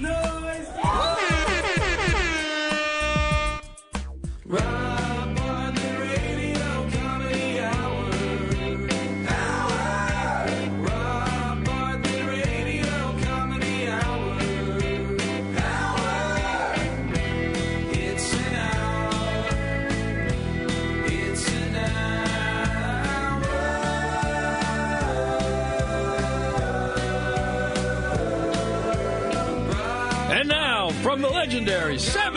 noise.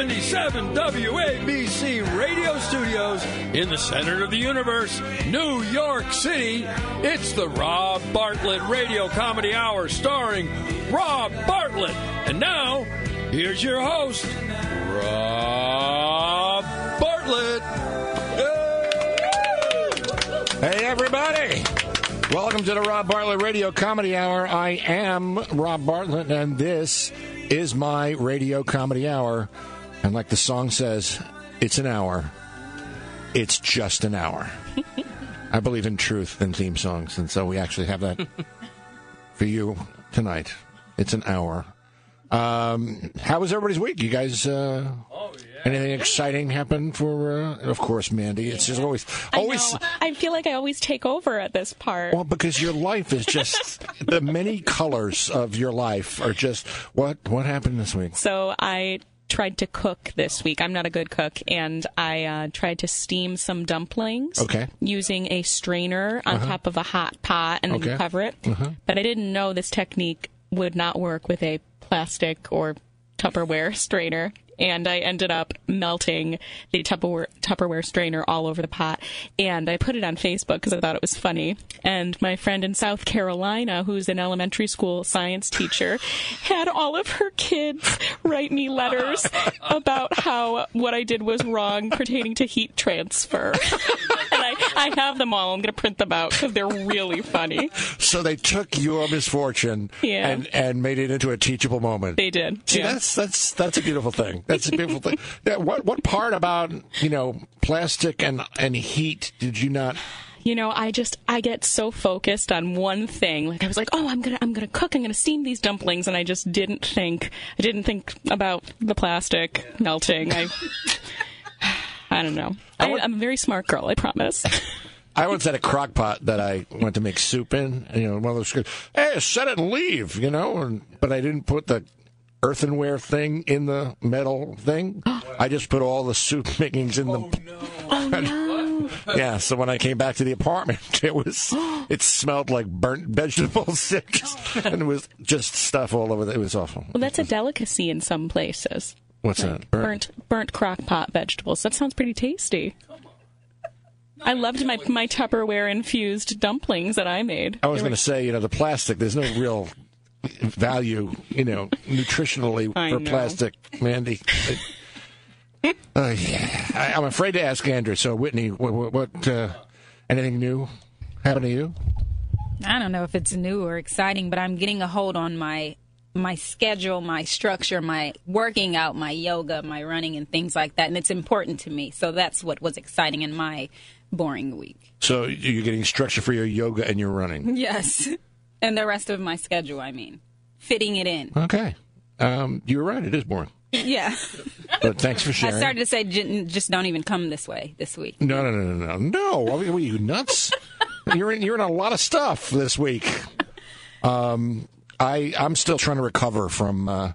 77 WABC radio studios in the center of the universe, New York City, it's the Rob Bartlett Radio Comedy Hour starring Rob Bartlett. And now, here's your host, Rob Bartlett. Hey, everybody. Welcome to the Rob Bartlett Radio Comedy Hour. I am Rob Bartlett, and this is my radio comedy hour. And like the song says, it's an hour. It's just an hour. I believe in truth in theme songs, and so we actually have that for you tonight. It's an hour. Um, how was everybody's week? You guys, uh, anything exciting happen for, uh, of course, Mandy? It's just always, always. I. I feel like I always take over at this part. Well, because your life is just the many colors of your life are just what what happened this week. So I tried to cook this week. I'm not a good cook, and I uh, tried to steam some dumplings. Okay. Using a strainer on top of a hot pot, and then Okay. you cover it. But I didn't know this technique would not work with a plastic or Tupperware strainer. And I ended up melting the Tupperware, Tupperware strainer all over the pot. And I put it on Facebook because I thought it was funny. And my friend in South Carolina, who's an elementary school science teacher, had all of her kids write me letters about how what I did was wrong pertaining to heat transfer. and I, I have them all. I'm going to print them out because they're really funny. So they took your misfortune Yeah. and and made it into a teachable moment. They did. See, yeah. that's that's that's a beautiful thing. That's a beautiful thing. Yeah, what what part about you know plastic and and heat did you not? you know i just i get so focused on one thing like i was like oh i'm gonna i'm gonna cook i'm gonna steam these dumplings and i just didn't think i didn't think about the plastic melting i i don't know I, i'm a very smart girl i promise I once had a crock pot that I went to make soup in. And, you know, one of those, hey, set it and leave, you know, and, but I didn't put the earthenware thing in the metal thing. I just put all the soup makings in the. oh no oh, Yeah, so when I came back to the apartment, it was it smelled like burnt vegetables, It and it was just stuff all over. The, it was awful. well that's a delicacy in some places What's that? burnt burnt crock pot vegetables that sounds pretty tasty I loved my my Tupperware infused dumplings that I made. I was going to say, you know, the plastic. There's no real value, you know, nutritionally I for know. plastic, Mandy. Uh, yeah. I, I'm afraid to ask Andrew. So, Whitney, what, what, what uh, anything new happened to you? I don't know if it's new or exciting, but I'm getting a hold on my my schedule, my structure, my working out, my yoga, my running, and things like that, and it's important to me. So that's what was exciting in my boring week. So, you're getting structure for your yoga and your running. Yes, and the rest of my schedule. I mean, fitting it in. Okay. Um, you're right. It is boring. Yeah, But thanks for sharing. I started to say "J- just don't even come this way this week. No, no, no, no, no. No. I mean, were you nuts? you're in. You're in a lot of stuff this week. Um, I I'm still trying to recover from uh,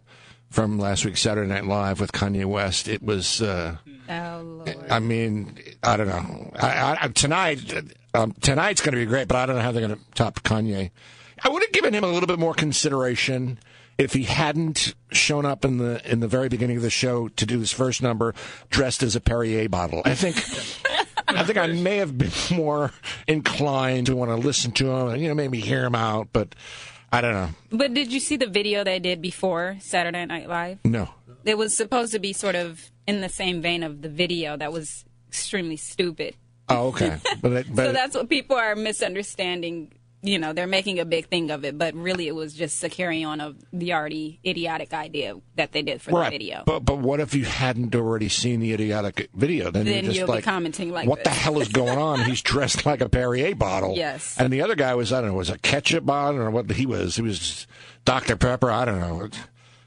from last week's Saturday Night Live with Kanye West. It was. Uh, Oh Lord. I mean, I don't know. I, I, tonight, um, tonight's going to be great, but I don't know how they're going to top Kanye. I would have given him a little bit more consideration if he hadn't shown up in the in the very beginning of the show to do his first number dressed as a Perrier bottle. I think. I think I may have been more inclined to want to listen to him, and, you know, maybe hear him out, but I don't know. But did you see the video they did before Saturday Night Live? No. It was supposed to be sort of in the same vein of the video that was extremely stupid. Oh, okay. But, it- but so that's what people are misunderstanding. You know, they're making a big thing of it, but really it was just a carry on of the already idiotic idea that they did for right. the video. But but what if you hadn't already seen the idiotic video? Then, Then you're just you'll be like, commenting like what the hell is going on? He's dressed like a Perrier bottle. Yes. And the other guy was I don't know was a ketchup bottle or what he was. He was Dr Pepper. I don't know.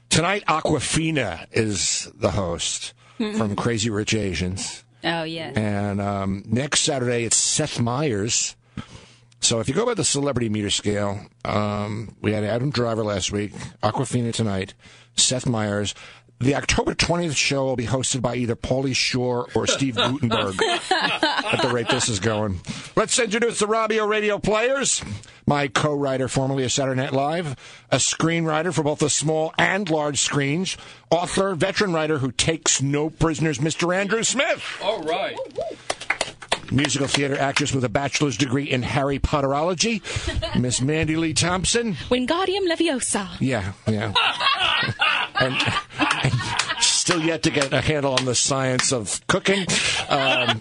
tonight, Awkwafina is the host from Crazy Rich Asians. Oh yeah. And um, next Saturday, it's Seth Meyers. So if you go by the celebrity meter scale, um, we had Adam Driver last week, Awkwafina tonight, Seth Meyers. The October 20th show will be hosted by either Pauly Shore or Steve Guttenberg at the rate this is going. Let's introduce the Robbio Radio Players. My co-writer, formerly of Saturday Night Live, a screenwriter for both the small and large screens, author, veteran writer who takes no prisoners, Mr. Andrew Smith All right. Musical theater actress with a bachelor's degree in Harry Potterology, Miss Mandy Lee Thompson. Wingardium Leviosa. Yeah, yeah. and, and still yet to get a handle on the science of cooking. Um,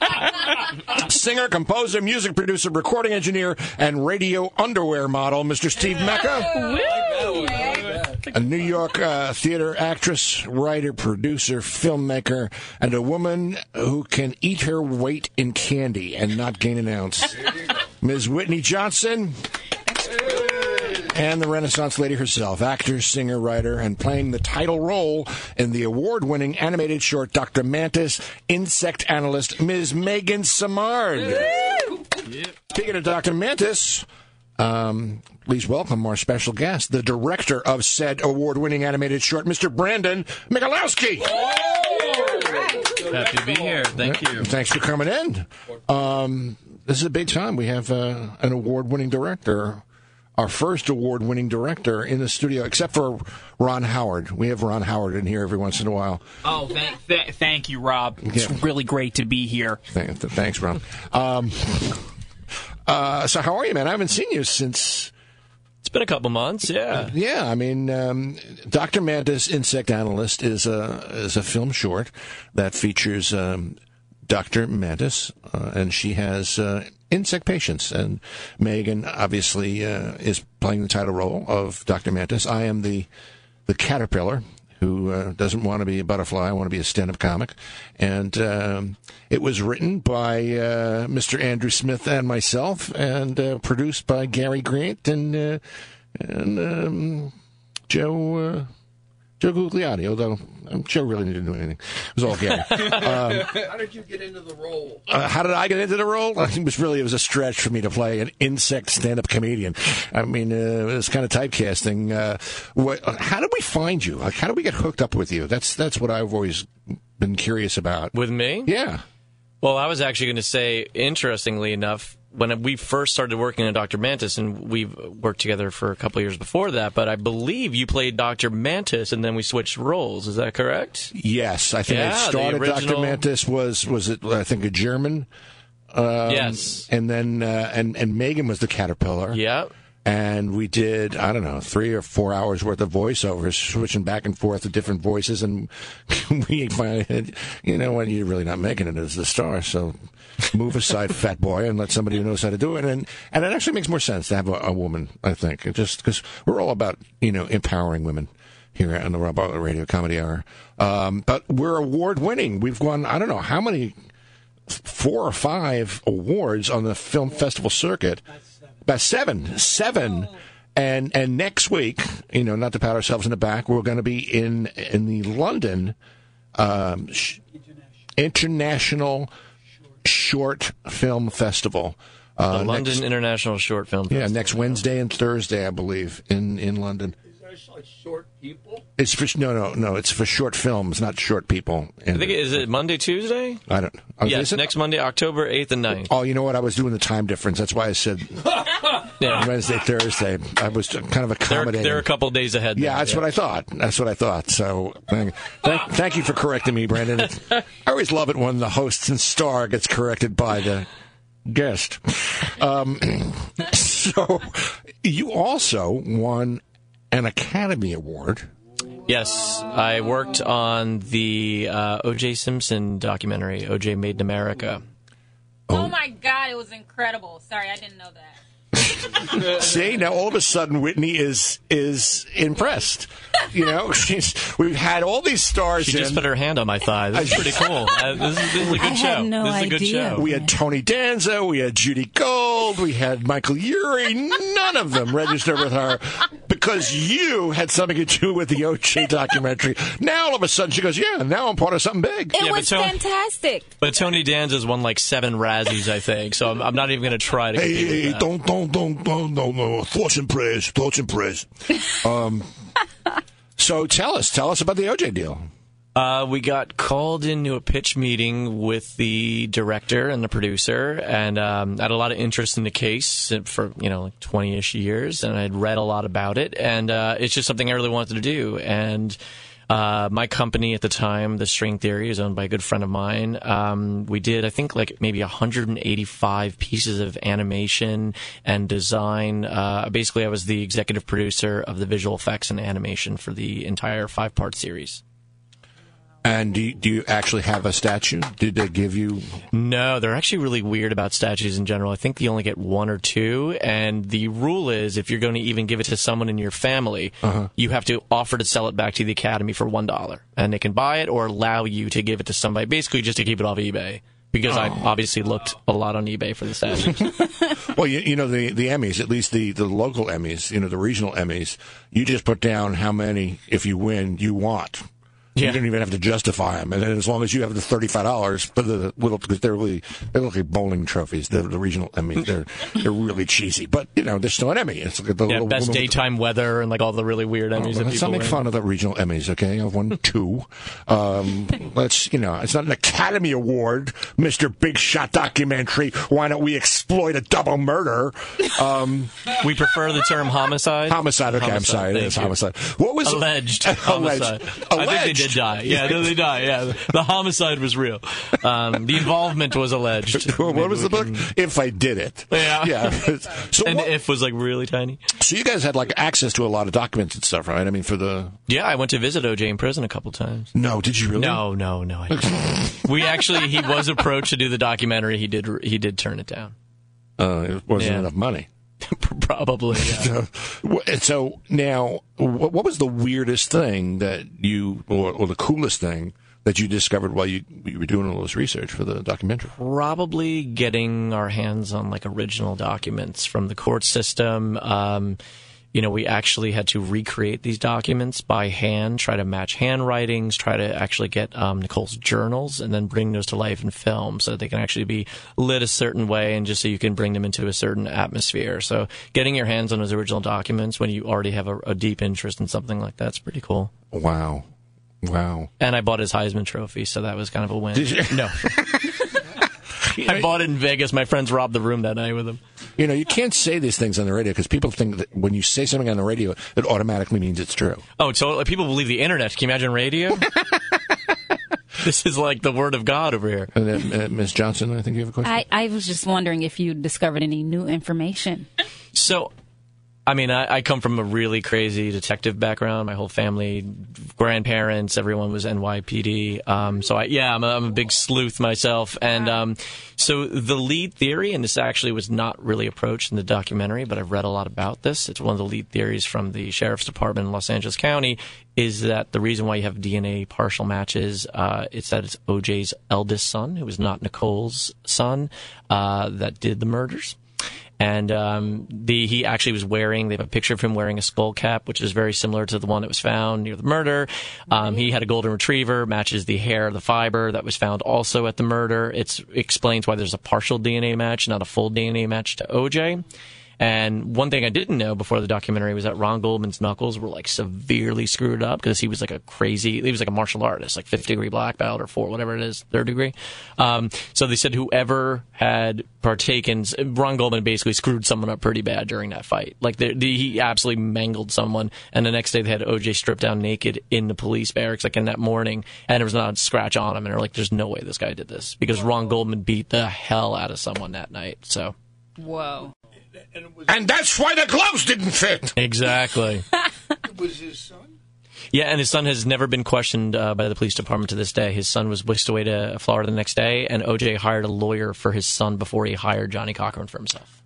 singer, composer, music producer, recording engineer, and radio underwear model, Mr. Steve Mecca. A New York uh, theater actress, writer, producer, filmmaker, and a woman who can eat her weight in candy and not gain an ounce. Ms. Whitney Johnson. And the Renaissance lady herself, actor, singer, writer, and playing the title role in the award winning animated short Dr. Mantis, insect analyst, Ms. Megan Samard. Speaking of Dr. Mantis, um, please welcome our special guest, the director of said award winning animated short, Mr. Brandon Mikolaski. Happy to be here. Thank you. Thanks for coming in. Um, this is a big time. We have uh, an award winning director, our first award winning director in the studio, except for Ron Howard. We have Ron Howard in here every once in a while. Oh, thank, th- thank you, Rob. It's Yeah. really great to be here. Th- th- Thanks, Ron. Um, uh, so, how are you, man? I haven't seen you since. It's been a couple months, yeah. Yeah, I mean, um, Dr. Mantis, Insect Analyst, is a is a film short that features um, Dr. Mantis, uh, and she has uh, insect patients. And Megan obviously uh, is playing the title role of Dr. Mantis. I am the the caterpillar who uh, doesn't want to be a butterfly. I want to be a stand-up comic. And um, it was written by uh, Mr. Andrew Smith and myself, and uh, produced by Gary Grant and uh, and um, Joe. Uh, Joe Gugliotti, although um, Joe really didn't do anything. It was all Gary. How did you get into the role? Uh, how did I get into the role? It was really it was a stretch for me to play an insect stand-up comedian. I mean, uh, it was kind of typecasting. Uh, what, how did we find you? Like, how did we get hooked up with you? That's that's what I've always been curious about. With me? Yeah, Well, I was actually going to say, interestingly enough, when we first started working on Dr. Mantis, and we've worked together for a couple of years before that, but I believe you played Dr. Mantis and then we switched roles. Is that correct? yes, I think Yeah, I started. Doctor Mantis was was it? I think a German, yes. and then uh, and and Megan was the caterpillar. Yeah. and we did I don't know three or four hours worth of voiceovers, switching back and forth to different voices, and we finally, had, you know, what you're really not making it as the star, so move aside, fat boy, and let somebody who knows how to do it, and and it actually makes more sense to have a, a woman, I think, It just because we're all about you know empowering women. Here on the Rob Bartlett Radio Comedy Hour, um, but we're award winning. We've won I don't know how many four or five awards on the film festival circuit. About seven, seven. And and next week, you know, not to pat ourselves in the back, we're going to be in in the London um, sh- International Short Film Festival. Uh, The London next- International Short Film yeah, next Wednesday and Thursday, I believe, in in London. Is that like short people? It's for no, no, no. It's for short films, not short people. I think it, is it Monday, Tuesday? I don't. oh, Yes, next Monday, October 8th and 9th. Oh, you know what? I was doing the time difference. That's why I said Yeah. Wednesday, Thursday. I was kind of They're, accommodating. they're a couple days ahead. yeah, there, that's what I thought. That's what I thought. So thank, thank, thank you for correcting me, Brandon. It's- I always love it when the host and star gets corrected by the guest. Um, so you also won an Academy Award. Yes, I worked on the uh, O.J. Simpson documentary, O.J. Made in America. Oh my God, it was incredible. Sorry, I didn't know that. See, now all of a sudden Whitney is is impressed. You know, she's we've had all these stars She in. just put her hand on my thigh. This is pretty cool. Uh, this, is, this is a good I show. had no this is a good idea. show. We had Tony Danza, we had Judy Gold, we had Michael Urie. None of them registered with her because you had something to do with the OJ documentary. Now all of a sudden she goes, yeah, now I'm part of something big. It Yeah, but was so- fantastic. But Tony Danza's won like seven Razzies, I think. So I'm, I'm not even going to try to. Hey, compete with hey, that. don't, don't, don't, don't, don't, no. Thoughts and prayers, thoughts and prayers. Um, so tell us, tell us about the OJ deal. Uh, we got called into a pitch meeting with the director and the producer, and um, I had a lot of interest in the case for you know like twenty ish years, and I'd read a lot about it, and uh, it's just something I really wanted to do. And uh, my company at the time, The String Theory, is owned by a good friend of mine. Um, we did, I think, like maybe 185 pieces of animation and design. Uh, basically, I was the executive producer of the visual effects and animation for the entire five part series. And do you, do you actually have a statue? Did they give you? No, they're actually really weird about statues in general. I think you only get one or two, and the rule is if you're going to even give it to someone in your family, uh-huh. you have to offer to sell it back to the academy for one dollar, and they can buy it or allow you to give it to somebody, basically just to keep it off eBay. Because I oh. obviously looked a lot on eBay for the statues. Well, you, you know the the Emmys, at least the the local Emmys, you know the regional Emmys. You just put down how many, if you win, you want. You don't even have to justify them, and then as long as you have the thirty-five dollars for the little, because they're really they look like bowling trophies. The, the regional Emmys, they're they're really cheesy, but you know they're still an Emmy. It's like the yeah, little- best little- daytime weather and like all the really weird Emmys that Let's not make win. fun of the regional Emmys, okay? I've won two. Um, let's, you know, it's not an Academy Award, Mr. Big Shot documentary. Why don't we exploit a double murder? Um, We prefer the term homicide. homicide, okay, I'm sorry, it is homicide. What was alleged Alleged. homicide. I think they Alleged. Did die. Yeah, no, they die. Yeah, the homicide was real. Um, the involvement was alleged. what Maybe was the book? can- If I Did It. Yeah. Yeah. So, And what- if was like really tiny. so you guys had like access to a lot of documents and stuff, right? I mean, for the. Yeah, I went to visit OJ in prison a couple times. No, did you really? No, no, no. We actually, he was approached to do the documentary. He did. He did turn it down. Uh, it wasn't Yeah. enough money. Probably. Yeah. So, so now, what, what was the weirdest thing that you, or, or the coolest thing that you discovered while you, you were doing all this research for the documentary? probably getting our hands on like original documents from the court system. Um, you know, we actually had to recreate these documents by hand, try to match handwritings, try to actually get um, Nicole's journals, and then bring those to life in film so that they can actually be lit a certain way and just so you can bring them into a certain atmosphere. So, getting your hands on those original documents when you already have a, a deep interest in something like that's pretty cool. Wow. Wow. And I bought his Heisman Trophy, so that was kind of a win. Did you? No. I bought it in Vegas. My friends robbed the room that night with him. You know, you can't say these things on the radio because people think that when you say something on the radio, it automatically means it's true. Oh, so like, people believe the internet. Can you imagine radio? this is like the word of God over here. And uh, Ms. Johnson, I think you have a question? I, I was just wondering if you discovered any new information. So, I mean, I, I come from a really crazy detective background. My whole family, grandparents, everyone was NYPD. Um, so, I, yeah, I'm a, I'm a big sleuth myself. And um, so, the lead theory, and this actually was not really approached in the documentary, but I've read a lot about this. It's one of the lead theories from the sheriff's department in Los Angeles County. Is that the reason why you have DNA partial matches? Uh, it's that it's OJ's eldest son, who was not Nicole's son, uh, that did the murders and um, the he actually was wearing. They have a picture of him wearing a skull cap, which is very similar to the one that was found near the murder. Um, he had a golden retriever, matches the hair, the fiber that was found also at the murder. It explains why there's a partial DNA match, not a full DNA match to OJ. And one thing I didn't know before the documentary was that Ron Goldman's knuckles were like severely screwed up because he was like a crazy, he was like a martial artist, like fifth degree black belt or four, whatever it is, third degree. Um, so they said whoever had partaken, Ron Goldman basically screwed someone up pretty bad during that fight. Like he absolutely mangled someone. And the next day they had OJ stripped down naked in the police barracks, like in that morning, and there was not a scratch on him. And they're like, there's no way this guy did this because Ron Goldman beat the hell out of someone that night. So. Whoa. And that's why the gloves didn't fit. Exactly. was his son? Yeah, and his son has never been questioned uh, by the police department to this day. His son was whisked away to Florida the next day, and OJ hired a lawyer for his son before he hired Johnnie Cochran for himself.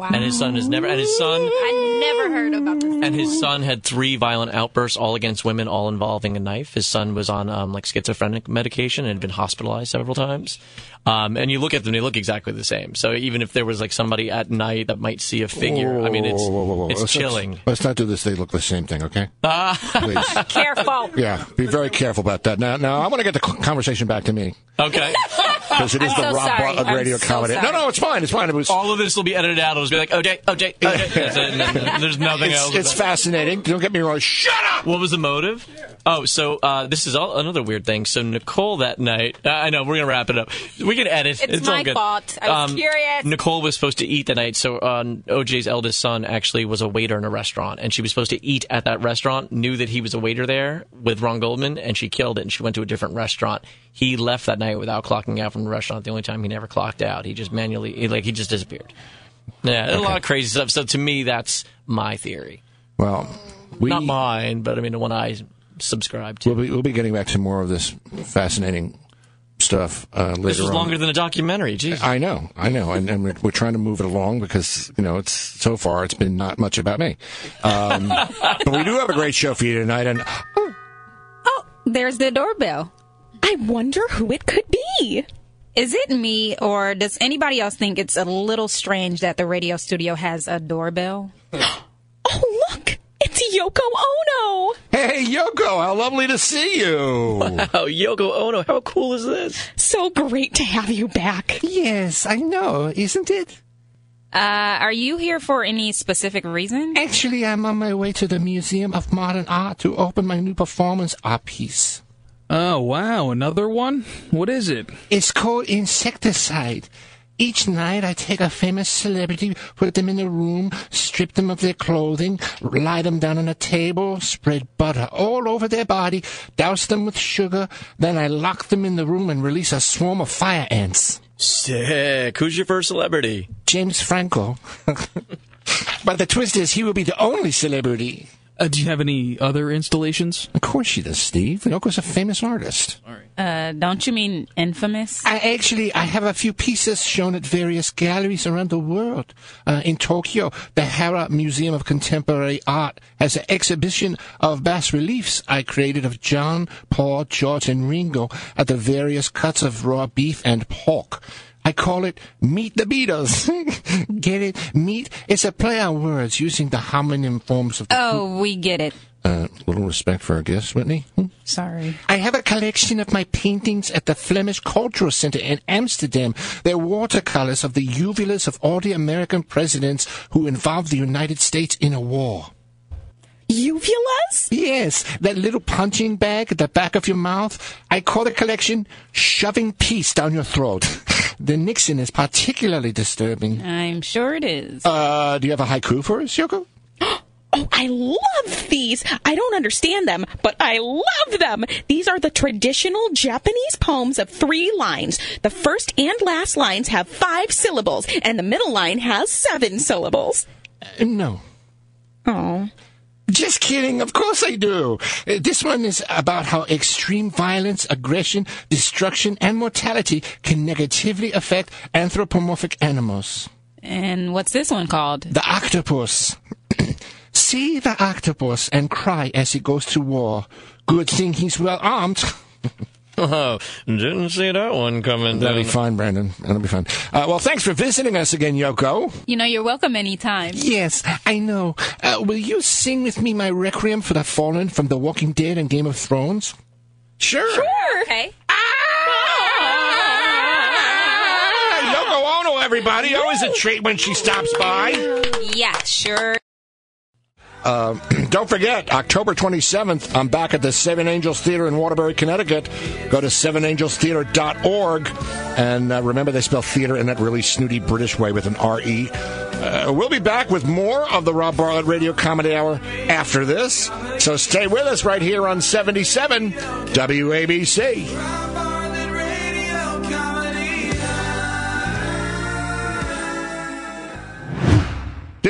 Wow. and his son has never. And his son I never heard about this. and his son had three violent outbursts, all against women, all involving a knife. His son was on um, like schizophrenic medication and had been hospitalized several times. Um, and you look at them; they look exactly the same. So even if there was like somebody at night that might see a figure, I mean, it's Whoa, whoa, whoa, whoa. it's Let's chilling. Let's not do this. They look the same thing, okay? Please. Careful. Yeah, be very careful about that. Now, now I want to get the conversation back to me Okay, because it is I'm the so Rob sorry. Bartlett I'm Radio so Comedy. No, sorry. no, it's fine. It's fine. It was. all of this will be edited out. It'll just be like OJ, OJ, OJ. That's it. And then There's nothing It's, else. it's fascinating. Don't get me wrong. Shut up. What was the motive? Oh, so uh, this is all, another weird thing. So Nicole that night, uh, I know we're gonna wrap it up. We can edit. It's all my good. fault. I was Um, curious. Nicole was supposed to eat that night. So uh, OJ's eldest son actually was a waiter in a restaurant, and she was supposed to eat at that restaurant. Knew that he was a waiter there with Ron Goldman, and she killed it. And she went to a different restaurant. He left that night without clocking out from the restaurant. The only time he never clocked out, he just manually, he, like, he just disappeared. Yeah, a lot of crazy stuff. So to me, that's my theory. Well, we Not mine, but I mean the one I subscribe to. we'll be we'll be getting back to more of this fascinating stuff uh, later This was on. longer than a documentary. Jeez. I know, I know, and, and we're, we're trying to move it along because you know it's so far it's been not much about me, um, but we do have a great show for you tonight, and Oh, there's the doorbell. I wonder who it could be. Is it me, or does anybody else think it's a little strange that the radio studio has a doorbell? Oh, look! It's Yoko Ono! hey Yoko, how lovely to see you. Oh, Yoko Ono, how cool is this? So great to have you back. Yes, I know, isn't it? Uh, are you here for any specific reason? Actually, I'm on my way to the Museum of Modern Art to open my new performance art piece. Oh, wow. Another one? What is it? It's called Insecticide. Each night I take a famous celebrity, put them in a room, strip them of their clothing, lie them down on a table, spread butter all over their body, douse them with sugar, then I lock them in the room and release a swarm of fire ants. Sick. Who's your first celebrity? James Franco. but the twist is he will be the only celebrity. Uh, do you have any other installations? Of course she does, Steve. Yoko's a famous artist. Uh, don't you mean infamous? I actually I have a few pieces shown at various galleries around the world. Uh, in Tokyo, the Hara Museum of Contemporary Art has an exhibition of bas reliefs I created of John, Paul, George, and Ringo at the various cuts of raw beef and pork. I call it Meet the Beatles. Get it? Meet. It's a play on words using the homonym forms of. Oh, we get it. Uh, little respect for our guest, Whitney. Hmm? Sorry. I have a collection of my paintings at the Flemish Cultural Center in Amsterdam. They're watercolors of the uvulas of all the American presidents who involved the United States in a war. Uvulas? Yes, that little punching bag at the back of your mouth. I call the collection Shoving Peace Down Your Throat. the Nixon is particularly disturbing. I'm sure it is. Uh, do you have a haiku for us, Yoko? Oh, I love these. I don't understand them, but I love them. These are the traditional Japanese poems of three lines. The first and last lines have five syllables, and the middle line has seven syllables. Uh, no. Oh. Just kidding. Of course I do. Uh, This one is about how extreme violence, aggression, destruction, and mortality can negatively affect anthropomorphic animals. and what's this one called? The octopus. See the octopus and cry as he goes to war. Good thing he's well armed. Oh, didn't see that one coming. That'll be fine, Brandon. That'll be fine. Uh, well, thanks for visiting us again, Yoko. You know, you're welcome anytime. yes, I know. Uh, will you sing with me my requiem for the fallen from The Walking Dead and Game of Thrones? Sure. Sure. Okay. Ah, Yoko Ono, everybody. Always a treat when she stops by. Yeah, sure. Don't forget, October 27th, I'm back at the Seven Angels Theatre in Waterbury, Connecticut. Go to sevenangelstheater.org. And uh, remember, they spell theater in that really snooty British way with an R-E. Uh, we'll be back with more of the Rob Bartlett Radio Comedy Hour after this. So stay with us right here on 77 WABC.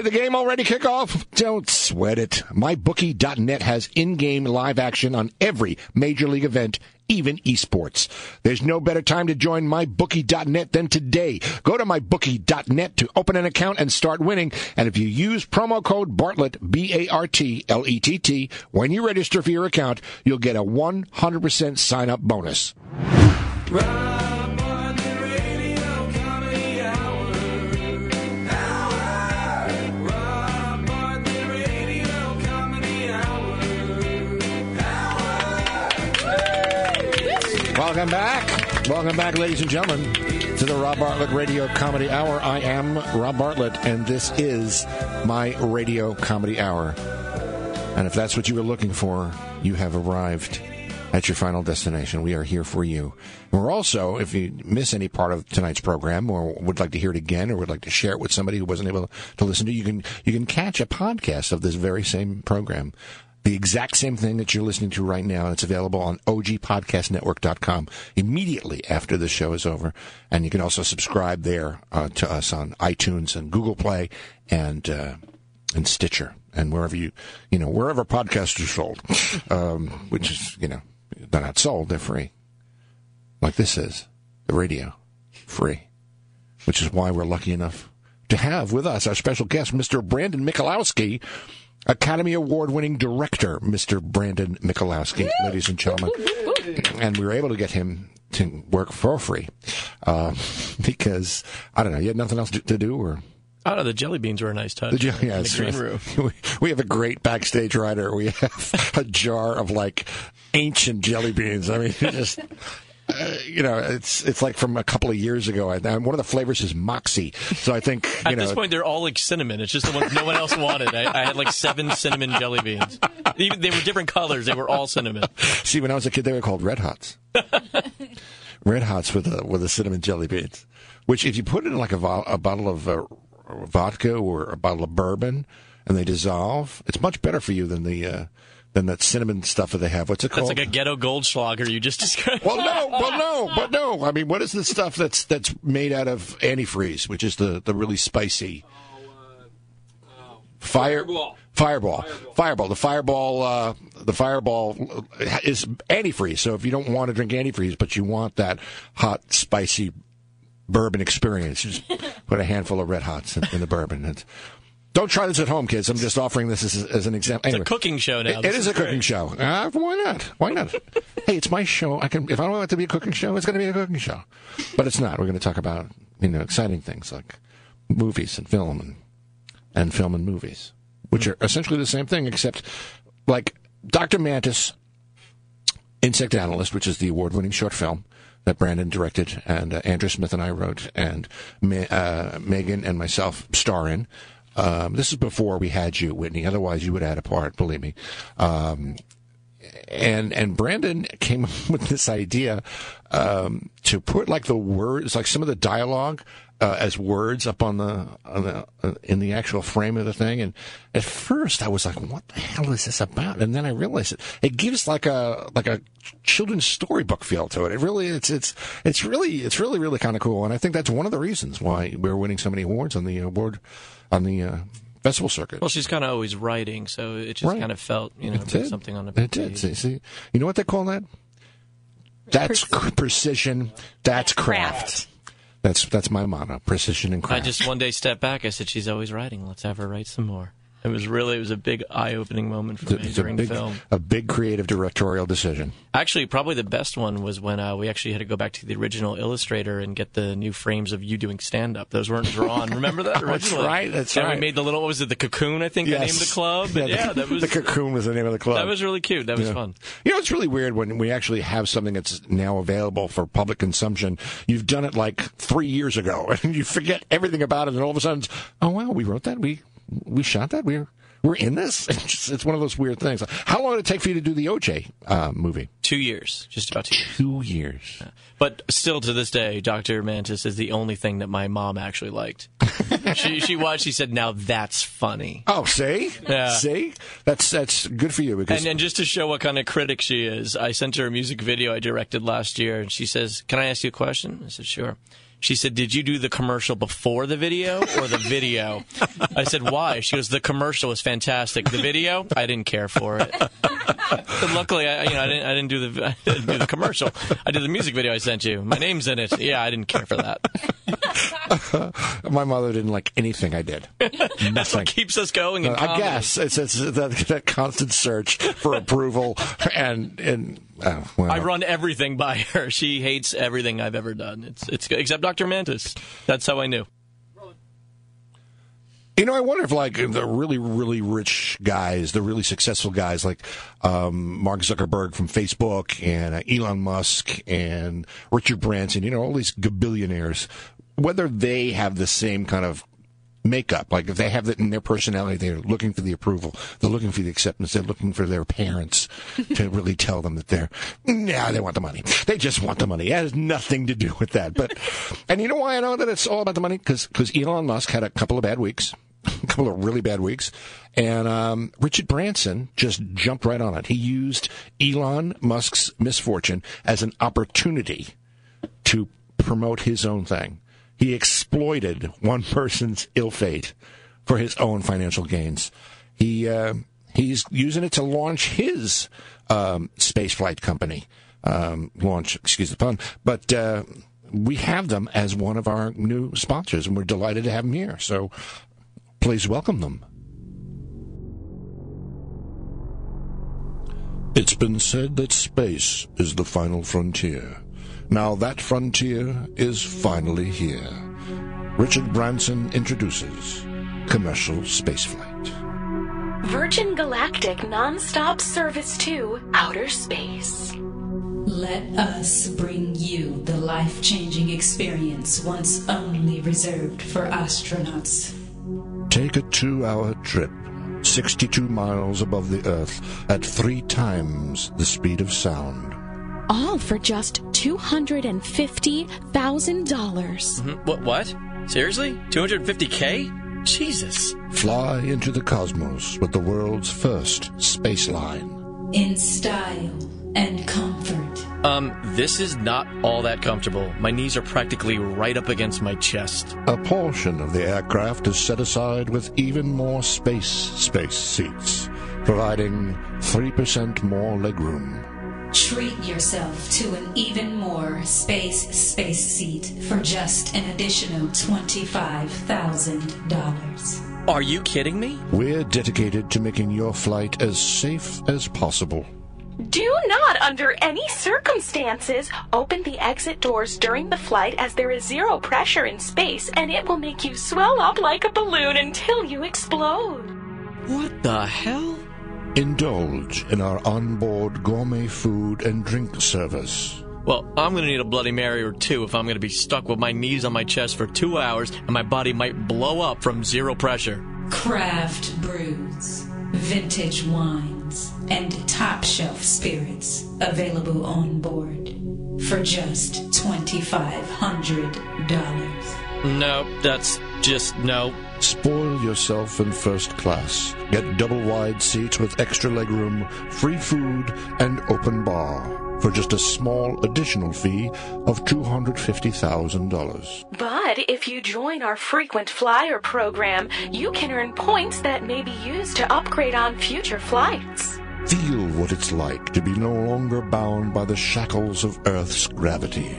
Did the game already kick off? Don't sweat it. MyBookie.net has in-game live action on every major league event, even esports. There's no better time to join MyBookie.net than today. Go to MyBookie.net to open an account and start winning. And if you use promo code Bartlett, B-A-R-T-L-E-T-T, when you register for your account, you'll get a 100% sign-up bonus. Rob Welcome back. Welcome back, ladies and gentlemen, to the Rob Bartlett Radio Comedy Hour. I am Rob Bartlett, and this is my Radio Comedy Hour. And if that's what you were looking for, you have arrived at your final destination. We are here for you. We're also, if you miss any part of tonight's program or would like to hear it again or would like to share it with somebody who wasn't able to listen to, you can you can catch a podcast of this very same program. The exact same thing that you're listening to right now. And It's available on ogpodcastnetwork.com immediately after the show is over. And you can also subscribe there uh, to us on iTunes and Google Play and uh, and Stitcher and wherever you you know wherever podcasts are sold, um, which is you know they're not sold, they're free. Like this is the radio, free, which is why we're lucky enough to have with us our special guest, Mr. Brandon Mikolaski, Academy Award winning director, Mr. Brandon Mikolaski, ladies and gentlemen. And we were able to get him to work for free uh, because, I don't know, you had nothing else to, to do or. I don't know. The jelly beans were a nice touch. The ju- in the green room. We, we have a great backstage writer. We have a jar of like ancient jelly beans. I mean, just uh, you know, it's it's like from a couple of years ago. And one of the flavors is Moxie. So I think you At know. this point, they're all like cinnamon. It's just the ones no one else wanted. I, I had like seven cinnamon jelly beans. Even, they were different colors. They were all cinnamon. See, when I was a kid, they were called Red Hots. Red Hots with the with the cinnamon jelly beans. Which, if you put it in like a, vo- a bottle of uh, vodka or a bottle of bourbon, and they dissolve, it's much better for you than the uh, than that cinnamon stuff that they have. What's it called? That's like a ghetto Goldschlager you just described. well, no, well, no, but no. I mean, what is the stuff that's that's made out of antifreeze, which is the the really spicy fire Fireball. Fireball, fireball. The fireball, uh, the fireball is antifreeze. So if you don't want to drink antifreeze, but you want that hot, spicy bourbon experience, just put a handful of red hots in, in the bourbon. It's, don't try this at home, kids. I'm just offering this as, as an example. It's a cooking show now. It- it is a cooking show. Uh, why not? Why not? hey, it's my show. I can. If I want it to be a cooking show, it's going to be a cooking show. But it's not. We're going to talk about you know exciting things like movies and film and and film and movies, which are essentially the same thing, except like Doctor Mantis, Insect Analyst, which is the award-winning short film that Brandon directed and uh, Andrew Smith and I wrote, and Ma- uh, Megan and myself star in. Um, this is before we had you, Whitney. Otherwise, you would had a part. Believe me. Um, and and Brandon came up with this idea um, to put like the words, like some of the dialogue uh, as words up on the, on the uh, in the actual frame of the thing. And at first, I was like, "What the hell is this about?" And then I realized it. It gives like a like a children's storybook feel to it. It really it's it's it's really it's really really kind of cool. And I think that's one of the reasons why we're winning so many awards on the award on the uh, festival circuit. Well, she's kind of always writing, so it just Right. kind of felt, you know, It did. something on a It did. See, see, you know what they call that? That's c- precision. That's craft. That's that's my motto: precision and craft. I just one day stepped back. I said, "She's always writing. Let's have her write some more." It was really it was a big eye-opening moment for me it's a during big, film. a big creative directorial decision. Actually, probably the best one was when uh, we actually had to go back to the original illustrator and get the new frames of you doing stand-up. Those weren't drawn. Remember that? That's right, that's and right. we made the little. What was it? The cocoon? I think I named the club. Yeah, the, yeah, that was the cocoon was the name of the club. that was really cute. That was Yeah. fun. You know, it's really weird when we actually have something that's now available for public consumption. You've done it like three years ago, and you forget everything about it, and all of a sudden, it's, oh wow, we wrote that, we we shot that, we're we're in this. It's, just, it's one of those weird things. How long did it take for you to do the OJ uh, movie? Two years, just about two years. Two years. But still, to this day, Doctor Mantis is the only thing that my mom actually liked. she she watched. She said, "Now that's funny." Oh, see, Yeah. see, that's that's good for you because And, and just to show what kind of critic she is, I sent her a music video I directed last year, and she says, "Can I ask you a question?" I said, "Sure." She said, "Did you do the commercial before the video or the video?" I said, "Why?" She goes, "The commercial was fantastic. The video, I didn't care for it." But luckily, I, you know, I didn't, I didn't do the I didn't do the commercial. I did the music video I sent you. My name's in it. Yeah, I didn't care for that. My mother didn't like anything I did. That's Nothing. what keeps us going. In Uh, I guess it's, it's that, that constant search for approval and and uh, well, I run everything by her. She hates everything I've ever done. It's it's good. except Dr. Mantis. That's how I knew. You know, I wonder if like the really, really rich guys, the really successful guys like um, Mark Zuckerberg from Facebook and uh, Elon Musk and Richard Branson, you know, all these billionaires, whether they have the same kind of makeup, like if they have that in their personality, they're looking for the approval, they're looking for the acceptance, they're looking for their parents to really tell them that they're, yeah, they want the money. They just want the money. It has nothing to do with that. But, and you know why I know that it's all about the money? Because Elon Musk had a couple of bad weeks a couple of really bad weeks. And um, Richard Branson just jumped right on it. He used Elon Musk's misfortune as an opportunity to promote his own thing. He exploited one person's ill fate for his own financial gains. He uh, he's using it to launch his um, spaceflight company. Um, launch, excuse the pun, but. Uh, we have them as one of our new sponsors, and we're delighted to have them here. So please welcome them. It's been said that space is the final frontier. Now that frontier is finally here. Richard Branson introduces commercial spaceflight. Virgin Galactic non-stop service to outer space. Let us bring you the life changing experience once only reserved for astronauts. Take a two hour trip, 62 miles above the Earth, at three times the speed of sound. All for just $250,000. Mhm. What? What? Seriously? 250k? Jesus. Fly into the cosmos with the world's first space line. In style and comfort. Um, this is not all that comfortable. My knees are practically right up against my chest. A portion of the aircraft is set aside with even more space space seats, providing 3% more legroom. Treat yourself to an even more space space seat for just an additional $25,000. Are you kidding me? We're dedicated to making your flight as safe as possible. Do not, under any circumstances, open the exit doors during the flight as there is zero pressure in space and it will make you swell up like a balloon until you explode. What the hell? Indulge in our onboard gourmet food and drink service. Well, I'm gonna need a Bloody Mary or two if I'm gonna be stuck with my knees on my chest for two hours and my body might blow up from zero pressure. Craft brews, vintage wines, and top shelf spirits available on board for just $2,500. No, that's just no. Spoil yourself in first class. Get double wide seats with extra legroom, free food, and open bar for just a small additional fee of $250,000. But if you join our frequent flyer program, you can earn points that may be used to upgrade on future flights. Feel what it's like to be no longer bound by the shackles of Earth's gravity.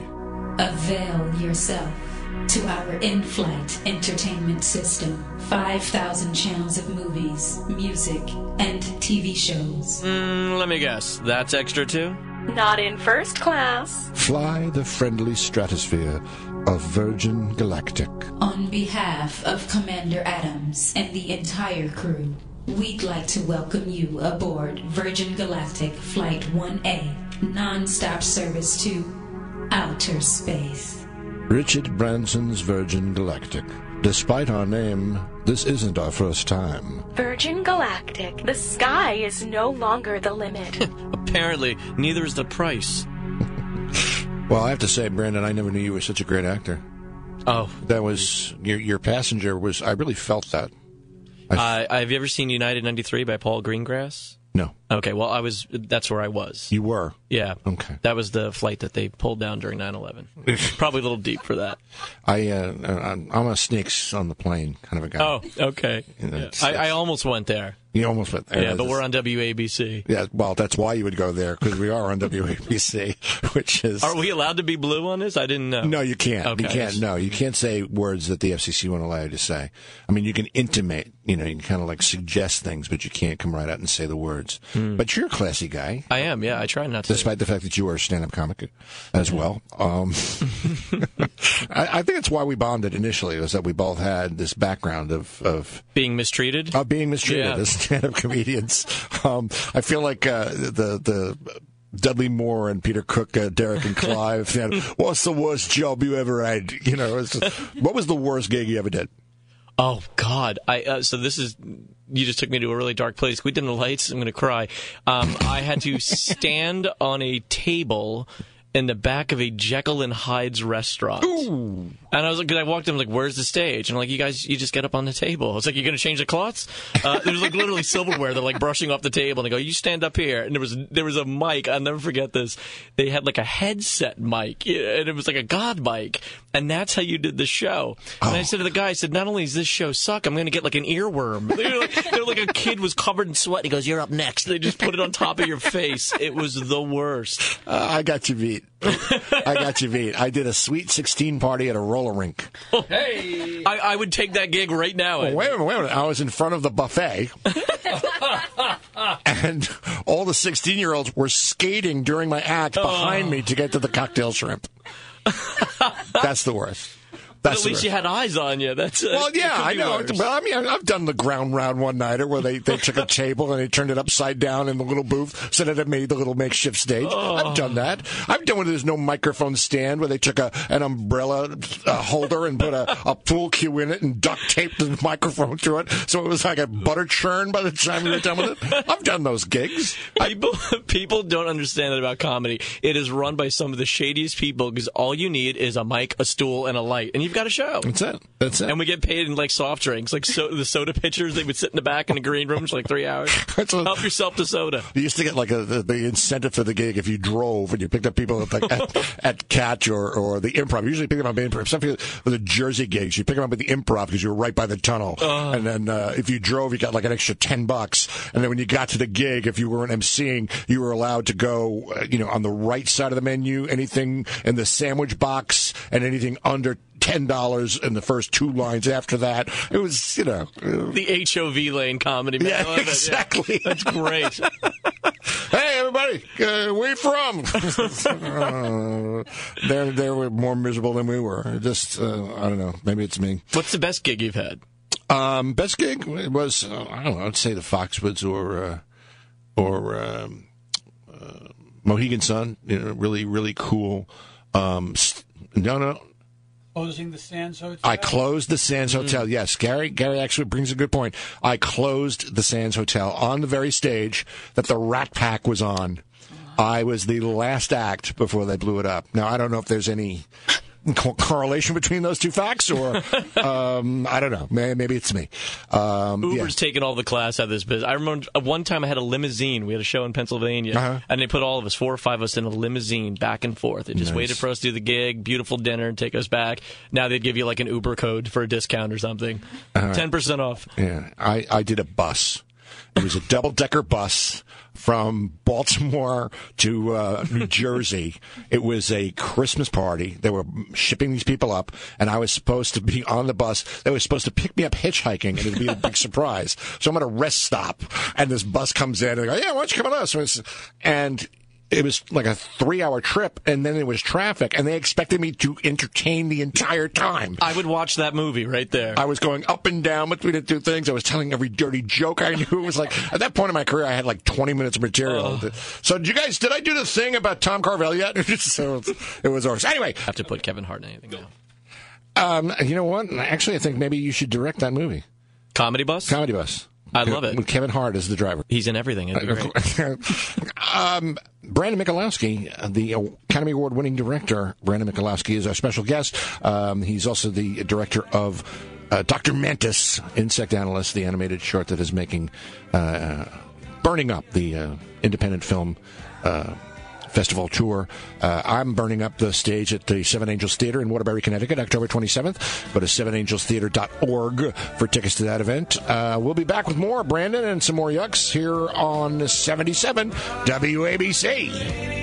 Avail yourself to our in flight entertainment system 5,000 channels of movies, music, and TV shows. Mm, let me guess. That's extra too? Not in first class. Fly the friendly stratosphere of Virgin Galactic. On behalf of Commander Adams and the entire crew, we'd like to welcome you aboard Virgin Galactic Flight 1A, non-stop service to outer space. Richard Branson's Virgin Galactic. Despite our name, this isn't our first time. Virgin Galactic. The sky is no longer the limit. Apparently, neither is the price. Well, I have to say, Brandon, I never knew you were such a great actor. Oh. That was your your passenger was I really felt that. Uh, have you ever seen United 93 by Paul Greengrass? No. Okay, well, I was. That's where I was. You were. Yeah. Okay. That was the flight that they pulled down during 9/11. Probably a little deep for that. I uh, I'm a snakes on the plane kind of a guy. Oh, okay. You know, Yeah. I, I almost went there. You almost went there. Yeah, but we're on WABC. Yeah, well, that's why you would go there because we are on WABC, which is. Are we allowed to be blue on this? I didn't know. No, you can't. Okay. You can't. No, you can't say words that the FCC won't allow you to say. I mean, you can intimate. You know, you can kind of like suggest things, but you can't come right out and say the words. But you're a classy guy, I am. Yeah, I try not to. despite the fact that you are a stand-up comic as well. Um, I, I think it's why we bonded initially was that we both had this background of of being mistreated. of being mistreated Yeah. As stand-up comedians. Um, I feel like uh, the the. Dudley Moore and Peter Cook, uh, Derek and Clive. you know, What's the worst job you ever had? You know, just- what was the worst gig you ever did? Oh God! I uh, so this is you just took me to a really dark place. We dim the lights. I'm going to cry. Um, I had to stand on a table in the back of a Jekyll and Hyde's restaurant. And I was like, 'cause I walked in, like, "Where's the stage?" And I'm like, "You guys, you just get up on the table." It's like, "You're going to change the cloths?" Uh, there was like literally silverware. They're like brushing off the table, and they go, "You stand up here." And there was there was a mic. I'll never forget this. They had like a headset mic, and it was like a god mic, and that's how you did the show. And I said to the guy, I said, "Not only does this show suck, I'm going to get like an earworm." They're like, they were like a kid was covered in sweat. He goes, "You're up next." They just put it on top of your face. It was the worst. Uh, I got you beat. I got you beat. I did a sweet 16 party at a roller rink. Hey, I, I would take that gig right now. Well, wait a minute, wait a minute. I was in front of the buffet, and all the 16 year olds were skating during my act oh. behind me to get to the cocktail shrimp. That's the worst. But at least you had eyes on you. That's uh, Well, yeah, I know. worse. But I mean, I've done the ground round one nighter where they, they took a table and they turned it upside down in the little booth so that it made the little makeshift stage. I've done that. I've done where there's no microphone stand where they took a an umbrella uh, holder and put a, a pool cue in it and duct taped the microphone to it so it was like a butter churn by the time we were done with it. I've done those gigs. People, people don't understand that about comedy. It is run by some of the shadiest people because all you need is a mic, a stool, and a light, and you've got a show. That's it. That's it. And we get paid in like soft drinks, like so, the soda pitchers. They would sit in the back in the green rooms for like three hours. Help yourself to soda. You used to get like a, the, the incentive for the gig if you drove and you picked up people at, like, at, at Catch or, or the Improv. You usually pick them up at Improv. Some people with the Jersey gigs, you pick them up at the Improv because you were right by the tunnel. and then uh, if you drove, you got like an extra ten bucks. And then when you got to the gig, if you weren't emceeing, you were allowed to go, uh, you know, on the right side of the menu, anything in the sandwich box, and anything under. Ten dollars in the first two lines. After that, it was you know The HOV lane comedy. Man. Yeah, exactly. That's great. hey everybody, uh, where you from? uh, they're they were more miserable than we were. Just uh, I don't know. Maybe it's me. What's the best gig you've had? Um, best gig was uh, I don't know. I'd say the Foxwoods or uh, or um, uh, Mohegan Sun. You know, really really cool. Um, st- no no. Closing the Sands Hotel. I closed the Sands mm-hmm. Hotel. Yes, Gary. Gary actually brings a good point. I closed the Sands Hotel on the very stage that the Rat Pack was on. Uh-huh. I was the last act before they blew it up. Now I don't know if there's any co- correlation between those two facts, or um, I don't know. Maybe, maybe it's me. Um, yeah. Uber's taken all the class out of this business. I remember uh, one time I had a limousine. We had a show in Pennsylvania, Uh-huh. and they put all of us, four or five of us, in a limousine back and forth. They just Nice. waited for us to do the gig, beautiful dinner, and take us back. Now they'd give you like an Uber code for a discount or something, ten percent off. Yeah, I, I did a bus. It was a double decker bus from Baltimore to uh, New Jersey. It was a Christmas party. They were shipping these people up, and I was supposed to be on the bus. They were supposed to pick me up hitchhiking, and it'd be a big surprise. So I'm at a rest stop, and this bus comes in, and they go, "Yeah, why don't you come with us?" And And it was like a three hour trip, and then it was traffic, and they expected me to entertain the entire time. I would watch that movie right there. I was going up and down between the two things. I was telling every dirty joke I knew. It was like at that point in my career, I had like 20 minutes of material. So, did you guys, did I do the thing about Tom Carvel yet? so it was ours. Anyway, I have to put Kevin Hart in anything now. um, you know what? Actually, I think maybe you should direct that movie, Comedy Bus. Comedy Bus. I love it. Kevin Hart is the driver. He's in everything. Be um, Brandon Mikolaski, uh, the Academy Award winning director, Brandon Mikolaski is our special guest. Um, he's also the director of uh, Dr. Mantis, Insect Analyst, the animated short that is making uh, burning up the uh, independent film uh, festival tour. Uh, I'm burning up the stage at the Seven Angels Theatre in Waterbury, Connecticut, October 27th. Go to sevenangelstheater.org for tickets to that event. Uh, we'll be back with more Brandon and some more yucks here on 77 WABC.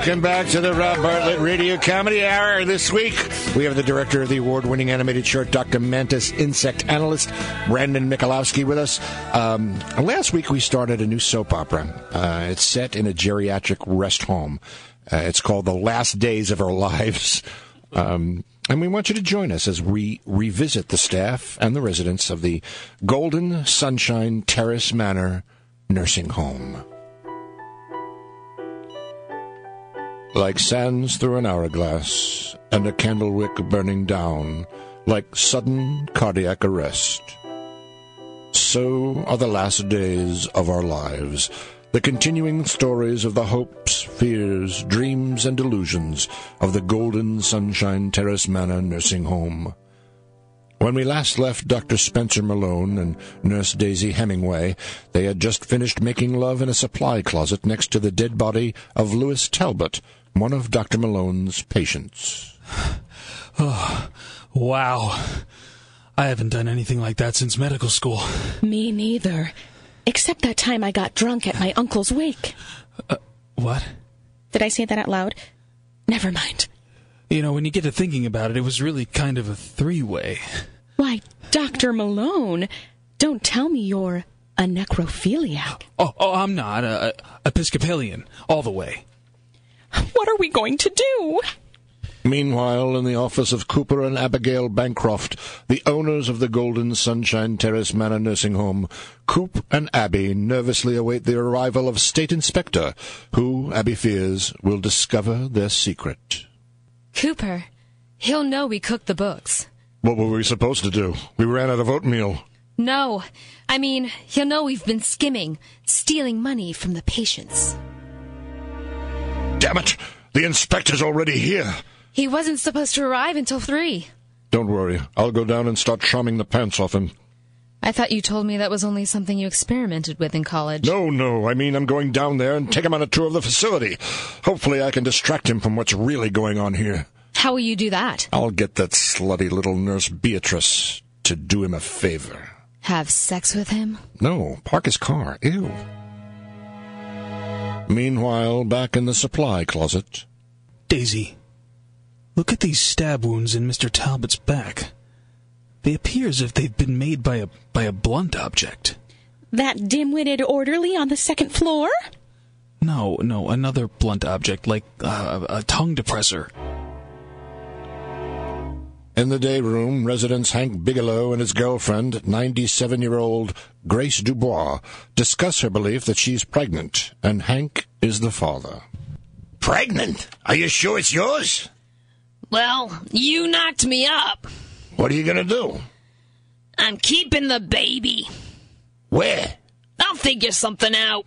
Welcome back to the Rob Bartlett Radio Comedy Hour. This week, we have the director of the award winning animated short, Dr. Mantis Insect Analyst, Brandon Mikolaski, with us. Um, last week, we started a new soap opera. Uh, it's set in a geriatric rest home. Uh, it's called The Last Days of Our Lives. Um, and we want you to join us as we revisit the staff and the residents of the Golden Sunshine Terrace Manor Nursing Home. Like sands through an hourglass and a candle wick burning down, like sudden cardiac arrest. So are the last days of our lives, the continuing stories of the hopes, fears, dreams, and delusions of the Golden Sunshine Terrace Manor Nursing Home. When we last left Dr. Spencer Malone and Nurse Daisy Hemingway, they had just finished making love in a supply closet next to the dead body of Louis Talbot, one of Dr. Malone's patients. Oh, wow. I haven't done anything like that since medical school. Me neither. Except that time I got drunk at my uncle's wake. Uh, what? Did I say that out loud? Never mind. You know, when you get to thinking about it, it was really kind of a three way. Why, Dr. Malone, don't tell me you're a necrophiliac. Oh, oh, I'm not. Uh, Episcopalian, all the way. What are we going to do? Meanwhile, in the office of Cooper and Abigail Bancroft, the owners of the Golden Sunshine Terrace Manor Nursing Home, Coop and Abby nervously await the arrival of State Inspector, who, Abby fears, will discover their secret. Cooper, he'll know we cooked the books. What were we supposed to do? We ran out of oatmeal. No, I mean, he'll know we've been skimming, stealing money from the patients. Damn it! The inspector's already here. He wasn't supposed to arrive until three. Don't worry. I'll go down and start charming the pants off him. I thought you told me that was only something you experimented with in college. No, no. I mean, I'm going down there and take him on a tour of the facility. Hopefully, I can distract him from what's really going on here. How will you do that? I'll get that slutty little nurse Beatrice to do him a favor. Have sex with him? No, park his car. Ew. Meanwhile, back in the supply closet. Daisy, look at these stab wounds in Mr. Talbot's back. They appear as if they've been made by a by a blunt object. That dim-witted orderly on the second floor? No, no, another blunt object like uh, a tongue depressor. In the day room, residents Hank Bigelow and his girlfriend, 97 year old Grace Dubois, discuss her belief that she's pregnant, and Hank is the father. Pregnant? Are you sure it's yours? Well, you knocked me up. What are you gonna do? I'm keeping the baby. Where? I'll figure something out.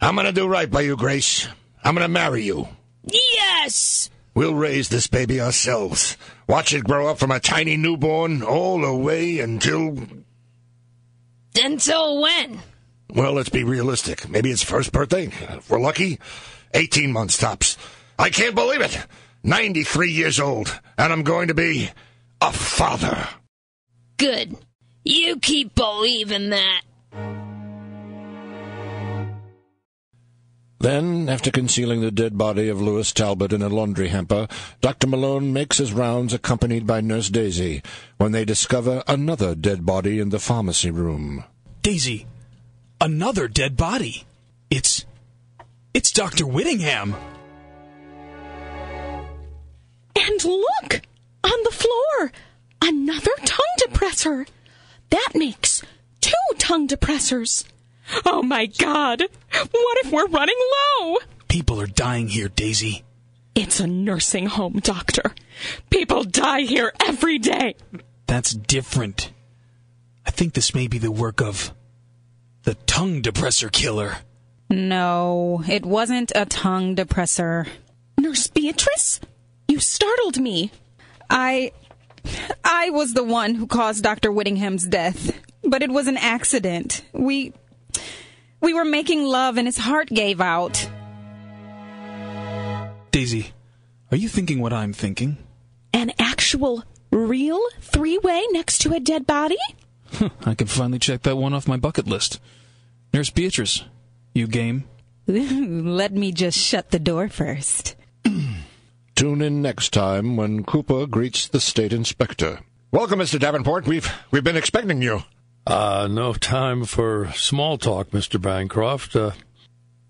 I'm gonna do right by you, Grace. I'm gonna marry you. Yes! We'll raise this baby ourselves. Watch it grow up from a tiny newborn all the way until. Until when? Well, let's be realistic. Maybe its first birthday. If we're lucky, 18 months tops. I can't believe it. 93 years old, and I'm going to be a father. Good. You keep believing that. Then, after concealing the dead body of Louis Talbot in a laundry hamper, Dr. Malone makes his rounds accompanied by Nurse Daisy when they discover another dead body in the pharmacy room. Daisy, another dead body. It's. It's Dr. Whittingham. And look! On the floor! Another tongue depressor! That makes two tongue depressors! Oh my god! What if we're running low? People are dying here, Daisy. It's a nursing home, Doctor. People die here every day. That's different. I think this may be the work of the tongue depressor killer. No, it wasn't a tongue depressor. Nurse Beatrice? You startled me. I. I was the one who caused Dr. Whittingham's death. But it was an accident. We. We were making love and his heart gave out. Daisy, are you thinking what I'm thinking? An actual, real three way next to a dead body? I can finally check that one off my bucket list. Nurse Beatrice, you game? Let me just shut the door first. Tune in next time when Cooper greets the state inspector. Welcome, Mr. Davenport. We've we've been expecting you. Uh, no time for small talk, Mr. Bancroft. Uh,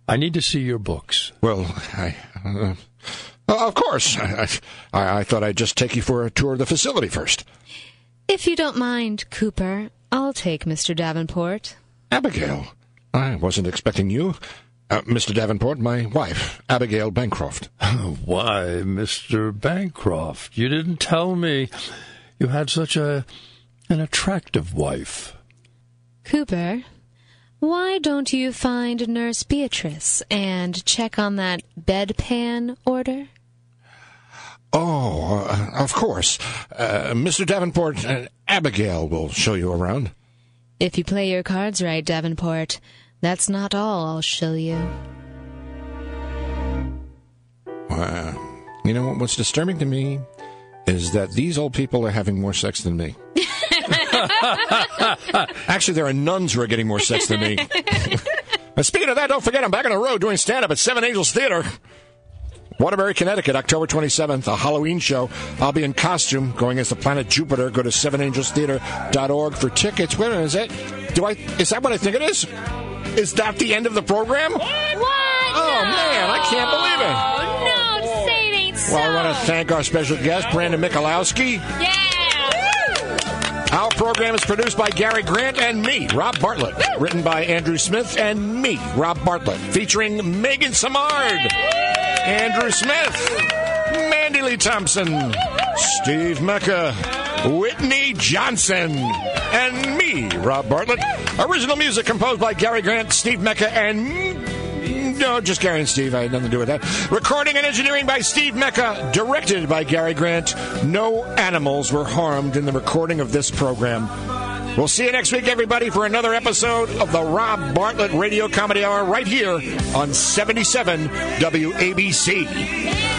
I need to see your books. Well, I. Uh, uh, of course. I, I, I thought I'd just take you for a tour of the facility first. If you don't mind, Cooper, I'll take Mr. Davenport. Abigail, I wasn't expecting you. Uh, Mr. Davenport, my wife, Abigail Bancroft. Why, Mr. Bancroft, you didn't tell me you had such a an attractive wife. Cooper, why don't you find Nurse Beatrice and check on that bedpan order? Oh, uh, of course. Uh, Mr. Davenport, uh, Abigail will show you around. If you play your cards right, Davenport, that's not all I'll show you. Uh, you know what's disturbing to me is that these old people are having more sex than me. Actually, there are nuns who are getting more sex than me. speaking of that, don't forget I'm back on the road doing stand up at Seven Angels Theatre. Waterbury, Connecticut, October 27th, a Halloween show. I'll be in costume going as the planet Jupiter. Go to sevenangelstheater.org for tickets. Wait a minute, is that, do I, is that what I think it is? Is that the end of the program? What? Oh, man, I can't believe it. Oh, No, say it ain't so. Well, I want to thank our special guest, Brandon Mikolaski. Yeah. Our program is produced by Gary Grant and me, Rob Bartlett. Written by Andrew Smith and me, Rob Bartlett. Featuring Megan Samard, Andrew Smith, Mandy Lee Thompson, Steve Mecca, Whitney Johnson, and me, Rob Bartlett. Original music composed by Gary Grant, Steve Mecca, and no, just Gary and Steve. I had nothing to do with that. Recording and engineering by Steve Mecca. Directed by Gary Grant. No animals were harmed in the recording of this program. We'll see you next week, everybody, for another episode of the Rob Bartlett Radio Comedy Hour right here on 77 WABC.